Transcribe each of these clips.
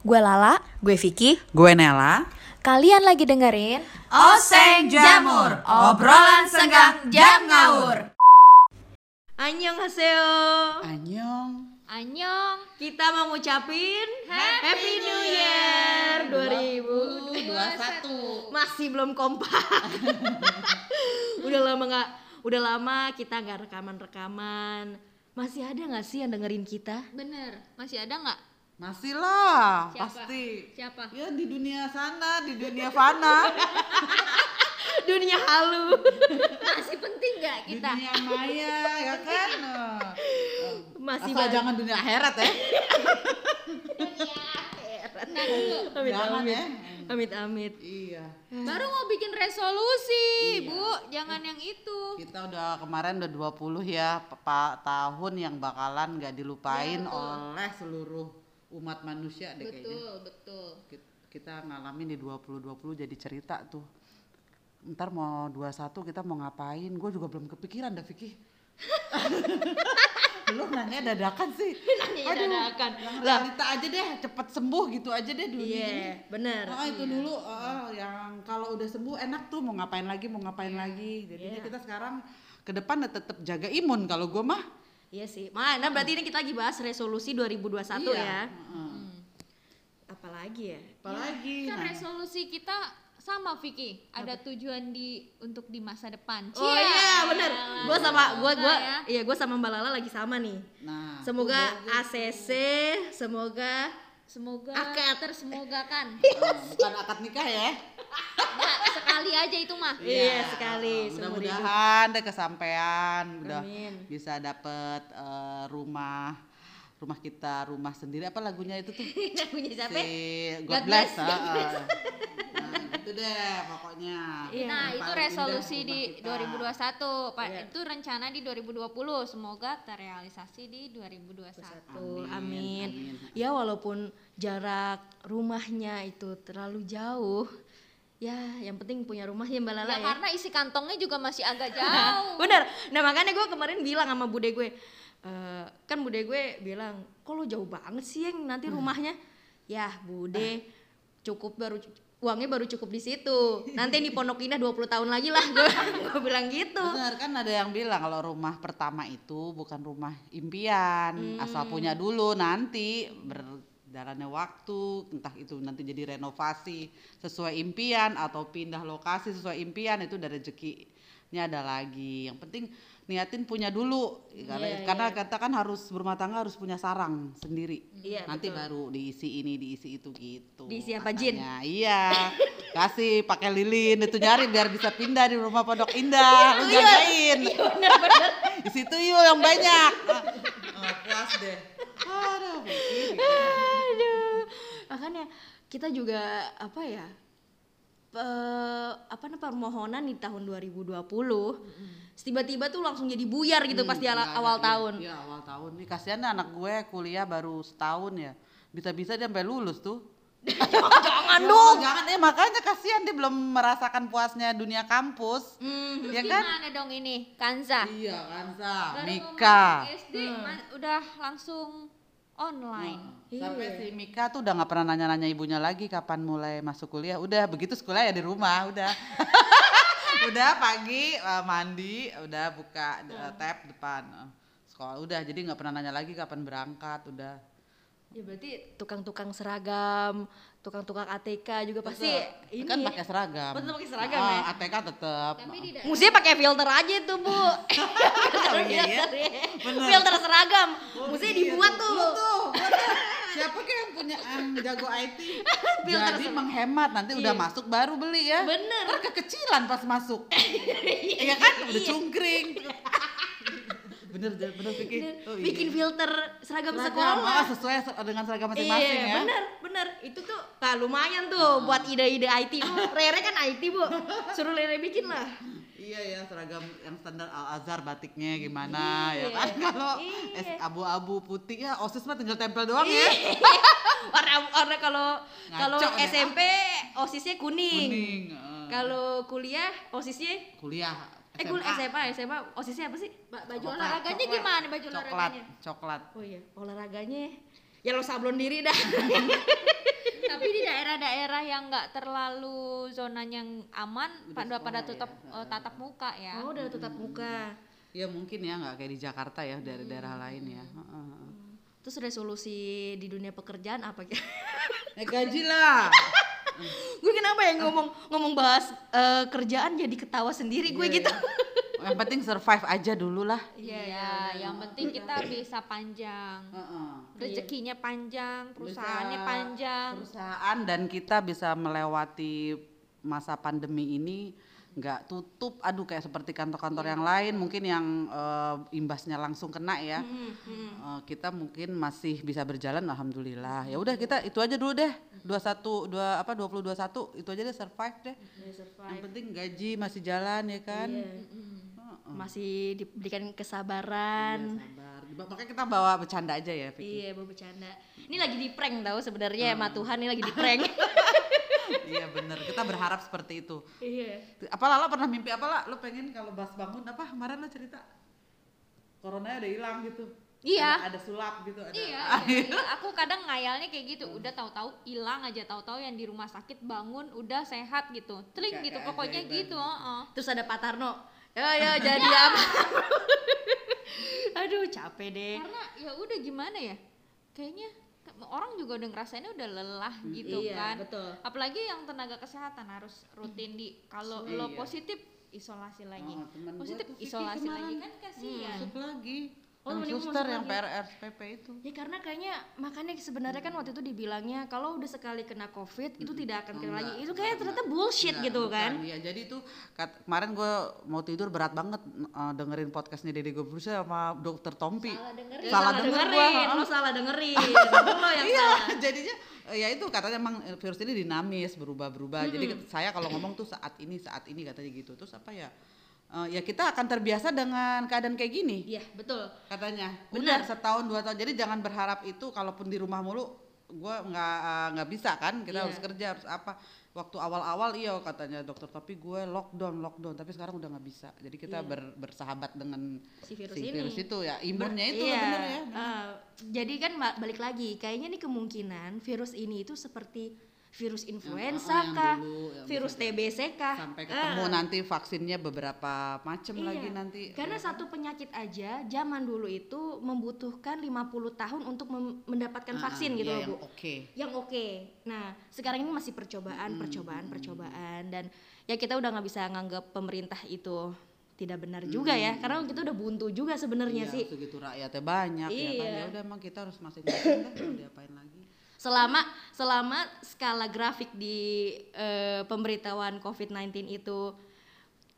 Gue Lala, Gue Vicky. Gue Nela. kalian lagi dengerin Oseng Jamur, obrolan senggang jam ngawur. Annyeonghaseyo Anyong. Annyeong Kita mau ngucapin Happy New Year 2021 Masih belum kompak Udah lama nggak Udah lama kita nggak rekaman-rekaman Masih ada nggak sih yang dengerin kita? Bener, masih ada nggak? Masih lah, Siapa? pasti. Siapa? Ya di dunia sana, di dunia fana, Dunia halu Masih penting nggak kita? dunia maya, ya kan? Masih Asal jangan dunia akhirat ya. Nah dulu, Amit Jangan amit ya. Amit amit Iya. baru mau bikin resolusi, Bu. Jangan yang itu. Kita udah kemarin udah 20 ya, Pak tahun yang bakalan gak dilupain oleh seluruh umat manusia deh kayaknya. Betul, betul. Kit- Kita ngalamin di 2020 jadi cerita tuh. Ntar mau 21 kita mau ngapain? Gue juga belum kepikiran dah Vicky. Lu nanya dadakan sih. Nanya dadakan. Yang realita aja deh, cepet sembuh gitu aja deh dunia Iya ini. bener Ah, itu dulu ah, yang kalau udah sembuh enak tuh mau ngapain lagi mau ngapain lagi. Jadinya Iya. kita sekarang ke depan tetap jaga imun kalau gue mah. Iya sih Mana berarti ini kita lagi bahas resolusi 2021 Iya. ya Heeh. Apalagi ya Apalagi Kan nah. resolusi kita sama Vicky, ada tujuan di untuk di masa depan. Oh iya bener Gue sama gue gue ya. Iya gue sama Mbak Lala lagi sama nih Nah, Semoga ACC Semoga Semoga Akad. tersemogakan. ah, bukan akad nikah ya. Nggak, sekali aja itu mah. Iya sekali Ah, seumur hidup. Mudah-mudahan deh kesampaian, udah Amin. bisa dapet eh, rumah rumah kita rumah sendiri apa lagunya itu tuh Punya siapa? si God, God bless, bless, ah, ah. nah gitu deh pokoknya Iya. Nah, Yang itu resolusi di kita. 2021. Pak, Iya. itu rencana di 2020. Semoga terrealisasi di 2021. Tuh, Amin, amin. amin. Ya walaupun jarak rumahnya itu terlalu jauh Ya yang penting punya rumah ya Mbak Lala Ya, ya karena isi kantongnya juga masih agak jauh. Bener. Nah makanya gue kemarin bilang sama bude gue, "Eh, kan bude gue bilang, kok lo jauh banget sih yang nanti rumahnya? Ya bude, cukup baru uangnya baru cukup di situ. Nanti di Pondok Indah 20 tahun lagi lah gue, gue bilang gitu. Benar kan ada yang bilang kalau rumah pertama itu bukan rumah impian, Hmm. asal punya dulu nanti berjalannya waktu, entah itu nanti jadi renovasi sesuai impian atau pindah lokasi sesuai impian itu dari rezekinya ada lagi. Yang penting niatin punya dulu karena Iya, karena kata kan harus berumah tangga harus punya sarang sendiri. Iya, nanti betul. baru diisi ini diisi itu gitu. Diisi apa, Jin? Iya. Kasih pakai lilin itu nyari biar bisa pindah di rumah Pondok Indah. Lu jagain. Di situ yuk yang banyak. Ah, puas deh. Aduh, begini. Makanya kita juga apa ya? pe- apa namanya permohonan di tahun 2020 tiba-tiba tuh langsung jadi buyar gitu pas di ala- ada, awal iya. tahun Iya, awal tahun. Nih kasihan deh anak gue kuliah baru setahun ya. Bisa-bisa dia sampai lulus tuh. jangan Ya dong jangan eh makanya kasihan dia belum merasakan puasnya dunia kampus. Hmm, ya kan? Gimana dong ini? Kanza. Iya, Baru Mika. SD ma- udah langsung online. Sampai si Mika tuh udah nggak pernah nanya-nanya ibunya lagi kapan mulai masuk kuliah. Udah begitu sekolah ya di rumah, udah. udah pagi eh, mandi, udah buka eh, tab depan eh, sekolah. Udah jadi nggak pernah nanya lagi kapan berangkat, udah. Ya berarti tukang-tukang seragam tukang-tukang ATK juga pasti Tetep. ini kan ya. pakai seragam. Betul, pakai seragam Ah, ya. ATK tetap. Mestinya pakai filter aja tuh bu Oh, iya, iya. filter seragam mestinya dibuat tuh Lu tuh, bener. siapa kayak yang punya yang jago IT? Filter Jadi ser- menghemat nanti udah Iya. masuk baru beli ya. Bener. Ntar kekecilan pas masuk. Iya kan? Udah cungkring. Bener bener Vicky. Oh, iya. bikin filter seragam, Seragam, sekolah ah, sesuai dengan seragam masing-masing iya, ya. bener, bener. Itu tuh, nah lumayan tuh buat ide-ide IT. Bu, Rere kan IT, Bu. Suruh Rere bikin lah. Iya ya seragam yang standar Al Azhar batiknya gimana ya kan kalau Iya. es abu-abu putih ya osis mah tinggal tempel doang ya warna warna kalau kalau SMP osisnya kuning. kuning. Kalau kuliah osisnya kuliah eh kuliah SMA SMA osisnya apa sih? Ba- baju Coklat, olahraganya coklat. gimana baju coklat olahraganya? coklat Oh iya, olahraganya ya lo sablon diri dah. daerah-daerah yang nggak terlalu zonanya yang aman pada pada tutup eh, tatap muka ya. Oh, udah tetap muka. Ya mungkin ya nggak kayak di Jakarta ya dari daerah lain ya. Heeh, heeh. Terus resolusi di dunia pekerjaan apa ya? Eh gaji lah. gue kenapa ya ngomong ngomong bahas eh, kerjaan jadi ketawa sendiri gue gitu. Yang penting survive aja dulu lah. Iya, yang penting kita bisa panjang. Heeh. Rezekinya panjang, perusahaannya Bisa panjang. Perusahaan dan kita bisa melewati masa pandemi ini nggak tutup. Aduh kayak seperti kantor-kantor yang lain mungkin yang eh, imbasnya langsung kena ya. Eh, kita mungkin masih bisa berjalan alhamdulillah. Ya udah kita itu aja dulu deh. 21 dua apa 20 21 itu aja deh survive deh. Yang penting gaji masih jalan ya kan. Masih diberikan kesabaran. Iya, sabar. Makanya kita bawa bercanda aja ya, Vicky. Iya, mau bercanda. Ini lagi di prank tau sebenarnya sama Tuhan ini lagi di prank. iya bener, kita berharap seperti itu. iya. Apa Lala pernah mimpi apa lah? Lo pengen kalau pas bangun apa? Kemarin lo cerita Coronanya udah hilang gitu. Iya. Ada, ada sulap gitu. Ada, Iya, iya, iya. aku kadang ngayalnya kayak gitu. Udah tahu-tahu hilang aja, tahu-tahu yang di rumah sakit bangun udah sehat gitu. Teling Kayak gitu pokoknya gitu, heeh. Terus ada Pak Tarno. Ya ya jadi apa? Aduh, capek deh. Karena ya udah gimana ya? Kayaknya orang juga udah ngerasainnya udah lelah gitu iya, kan. betul. Apalagi yang tenaga kesehatan harus rutin di kalau lo Iya. positif isolasi lagi. Oh, positif isolasi kemarin. lagi kan kasihan. Masuk lagi. Oh, yang suster yang. PRSPP itu. Ya karena kayaknya makanya sebenarnya kan waktu itu dibilangnya kalau udah sekali kena covid itu tidak akan kena lagi. Itu kayak ternyata bullshit Enggak, gitu bukan. kan. Iya, jadi itu kat- kemarin gue mau tidur berat banget eh, dengerin podcastnya Dede Gobrus sama Dokter Tompi. Salah dengerin. Salah denger gua, dengerin, lo salah dengerin. yang Iya, salah. jadinya ya itu katanya emang virus ini dinamis berubah-berubah. Jadi ket- saya kalau ngomong tuh saat ini saat ini katanya gitu. Terus apa ya? Eh, ya kita akan terbiasa dengan keadaan kayak gini Iya, betul. katanya. Benar. Udah setahun dua tahun. Jadi jangan berharap itu kalaupun di rumah mulu gue nggak eh, nggak bisa kan kita Iya. harus kerja harus apa waktu awal-awal iya katanya dokter tapi gue lockdown lockdown tapi sekarang udah nggak bisa jadi kita ber- bersahabat dengan Si virus ini. itu ya imunnya itu iya. bener ya eh, jadi kan ba- balik lagi, kayaknya nih kemungkinan virus ini itu seperti virus influenza yang kah, dulu, yang virus TBC kah, sampai Eh, ketemu nanti vaksinnya beberapa macam Iya, lagi nanti Karena satu penyakit aja zaman dulu itu membutuhkan 50 tahun untuk mendapatkan Ah, vaksin gitu iya, loh, yang Bu. oke Yang oke. Nah, sekarang ini masih percobaan, percobaan, percobaan dan ya kita udah nggak bisa nganggap pemerintah itu tidak benar juga ya. Karena kita udah buntu juga sebenarnya Iya, sih. segitu rakyatnya banyak ya kan Iya. ya udah emang kita harus mau diapain lagi Selama selama skala grafik di eh, pemberitahuan COVID-19 itu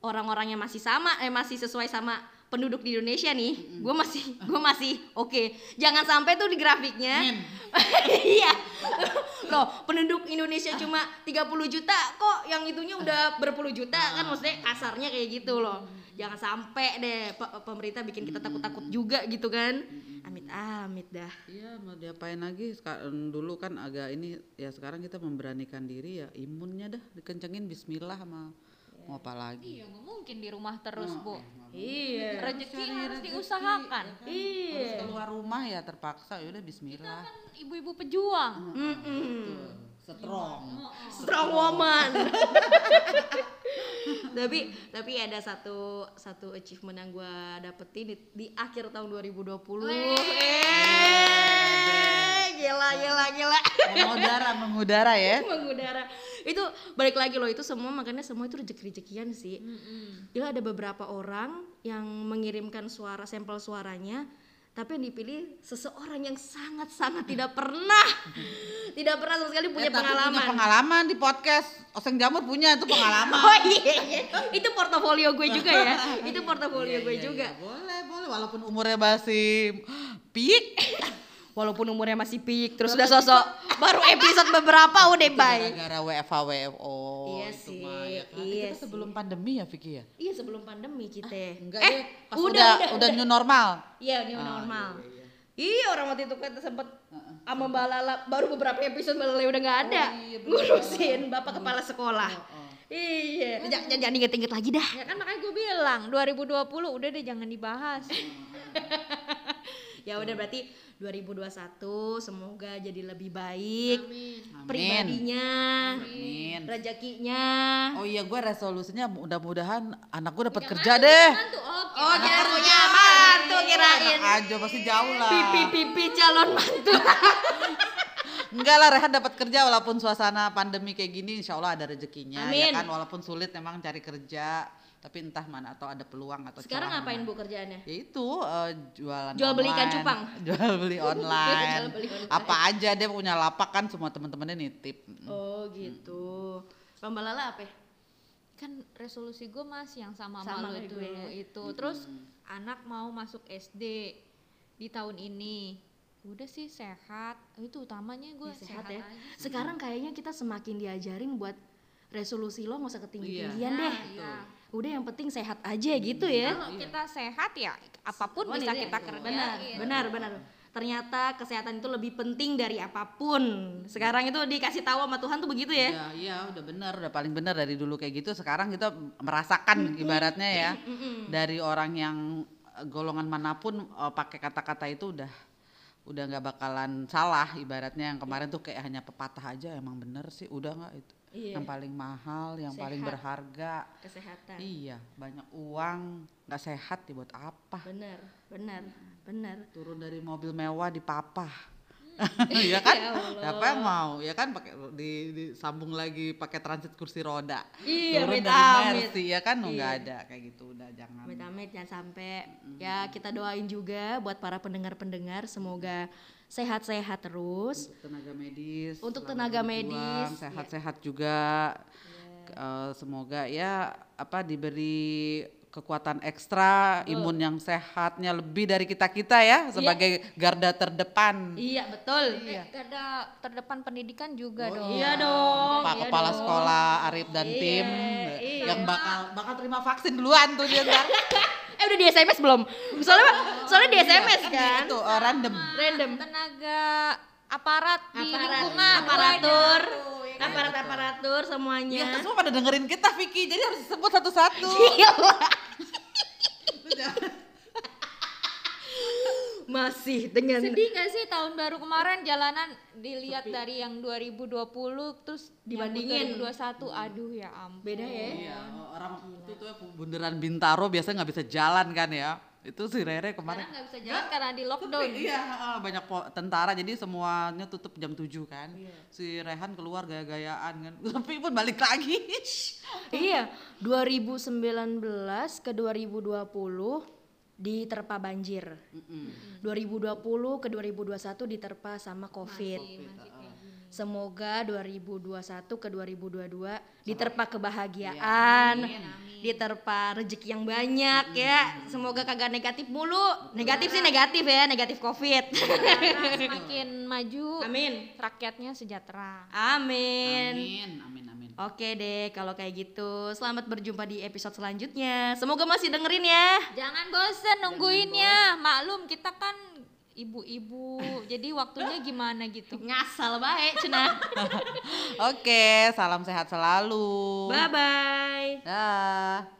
orang-orangnya masih sama eh masih sesuai sama penduduk di Indonesia nih, gue masih gue masih oke. Jangan sampai tuh di grafiknya. Iya. Loh, penduduk Indonesia cuma 30 juta kok yang itunya udah berpuluh juta kan maksudnya kasarnya kayak gitu loh. Jangan sampai deh pe- pemerintah bikin kita takut-takut juga gitu kan. Amit-amit dah. Iya mau diapain lagi sekarang dulu kan agak ini ya sekarang kita memberanikan diri ya imunnya dah dikencengin Bismillah sama mau apa lagi Iya, nggak mungkin di rumah terus, Bu. Iya. Rezeki harus diusahakan. Iya. harus keluar rumah ya terpaksa ya udah Bismillah Kan ibu-ibu pejuang. Mm-mm. strong Strong woman. tapi tapi ada satu satu achievement yang gue dapetin di, di akhir tahun 2020. Eh, gila gila gila. mengudara mengudara ya Mengudara. Itu balik lagi loh itu semua makanya semua itu rezeki-rezekian sih. Gila ada beberapa orang yang mengirimkan suara sampel suaranya tapi yang dipilih seseorang yang sangat-sangat tidak pernah tidak pernah sama sekali punya Eh, pengalaman. punya pengalaman di podcast Oseng Jamur punya itu pengalaman Oh iya, iya. itu portofolio gue juga ya. Itu portofolio Iya, gue iya, juga. iya. boleh boleh walaupun umurnya masih peak Walaupun umurnya masih peak, terus udah sosok baru episode beberapa udah bye. gara-gara WFH WFO Iya itu sih, mah, ya kan. iya kita sebelum pandemi ya Vicky ya Iya sebelum pandemi kita. enggak eh, deh pas udah, udah, udah, udah new normal Iya, new normal. Iya orang waktu itu kita sempet sama Mbak Lala baru beberapa episode Mbak Lala udah nggak ada ngurusin bapak kepala sekolah. Iya, jangan jangan inget-inget lagi dah. Ya kan makanya gue bilang 2020 udah deh jangan dibahas. Ya udah berarti 2021 semoga jadi lebih baik. Amin. pribadinya, Amin. rezekinya. Oh iya gue resolusinya mudah-mudahan anak gue dapat kerja deh. Mantu, oke. Oh, kira punya mantu kirain. Anak aja pasti jauh lah. Pipi-pipi calon mantu. Enggak lah Rehan dapat kerja walaupun suasana pandemi kayak gini insya Allah ada rezekinya Amin. ya kan walaupun sulit memang cari kerja tapi entah mana atau ada peluang atau Sekarang ngapain mana. Bu kerjaannya? Ya itu eh, jualan Jual beli ikan cupang. Jual beli online. Jual beli online. Apa aja dia punya lapak kan semua teman-temannya nitip. Oh gitu. Lomba lala apa? ya? kan resolusi gue masih yang sama, Sama sama lu kayak itu gue ya. itu terus anak mau masuk SD di tahun ini udah sih sehat itu utamanya gue Ya, sehat, ya. aja. Sekarang kayaknya kita semakin diajarin buat resolusi lo nggak usah ketinggian Iya. deh. Iya. Udah yang penting sehat aja gitu ya. kalau kita sehat ya apa pun Oh, bisa iya, kita iya. kerjain Benar, benar, benar. Ternyata kesehatan itu lebih penting dari apa pun. Sekarang itu dikasih tahu sama Tuhan tuh begitu ya. Ya, iya udah benar, udah paling benar dari dulu kayak gitu. Sekarang kita merasakan ibaratnya ya dari orang yang eh, golongan mana pun eh, pakai kata-kata itu udah udah nggak bakalan salah ibaratnya yang kemarin tuh kayak hanya pepatah aja emang bener sih udah nggak itu Iya. yang paling mahal yang paling Sehat. berharga Kesehatan. iya banyak uang nggak sehat ya buat apa Benar, benar, benar. turun dari mobil mewah di papah ya kan Ya siapa yang mau ya kan pakai di, disambung lagi pakai transit kursi roda Iya, turun amit, dari amit. Mercy ya kan Iya. nggak ada kayak gitu udah jangan Amit-amit jangan sampai. Ya kita doain juga buat para pendengar-pendengar semoga sehat-sehat terus. untuk tenaga medis Untuk tenaga berjuang, medis, iya. sehat-sehat juga Eh, semoga ya apa diberi kekuatan ekstra imun yang sehatnya lebih dari kita kita ya sebagai garda terdepan Iya, betul. Eh, ada terdepan pendidikan juga Oh, dong Iya dong. Pak iya Kepala dong. Sekolah Arif dan Iya, tim iya. yang bakal bakal terima vaksin duluan tuh dia ntar. Eh udah di SMS belum? Soalnya soalnya di SMS kan. itu eh, random. Random. tenaga aparat di Aparat, lingkungan aparatur, kan? Aparat-aparatur Iya, semuanya. terus semua pada dengerin kita Vicky, jadi harus disebut satu-satu. Gila. Masih dengan Sedih gak sih tahun baru kemarin jalanan dilihat dari yang 2020 terus Dibandingin. nyambut 2021 aduh ya ampun. beda ya. Iya, orang itu tuh ya bundaran Bintaro biasanya nggak bisa jalan kan ya. Itu si Rere kemarin. Nggak bisa jalan karena di lockdown. Iya, heeh, banyak po- tentara jadi semuanya tutup jam 7 kan. Si Rehan keluar gaya-gayaan kan. Sepi pun balik lagi. Iya, 2019 ke 2020 diterpa banjir. 2020 ke 2021 diterpa sama Covid. Semoga 2021 ke 2022 diterpa kebahagiaan, diterpa rezeki yang banyak ya. Semoga kagak negatif mulu. Negatif sih negatif ya, negatif Covid. Semakin maju Amin. rakyatnya sejahtera. Amin. Amin, amin, amin. Oke deh, kalau kayak gitu, selamat berjumpa di episode selanjutnya. Semoga masih dengerin ya. Jangan bosen nungguinnya. Maklum kita kan ibu-ibu. jadi waktunya gimana gitu. Ngasal baik, Cina. Oke, salam sehat selalu. Bye bye. Dah.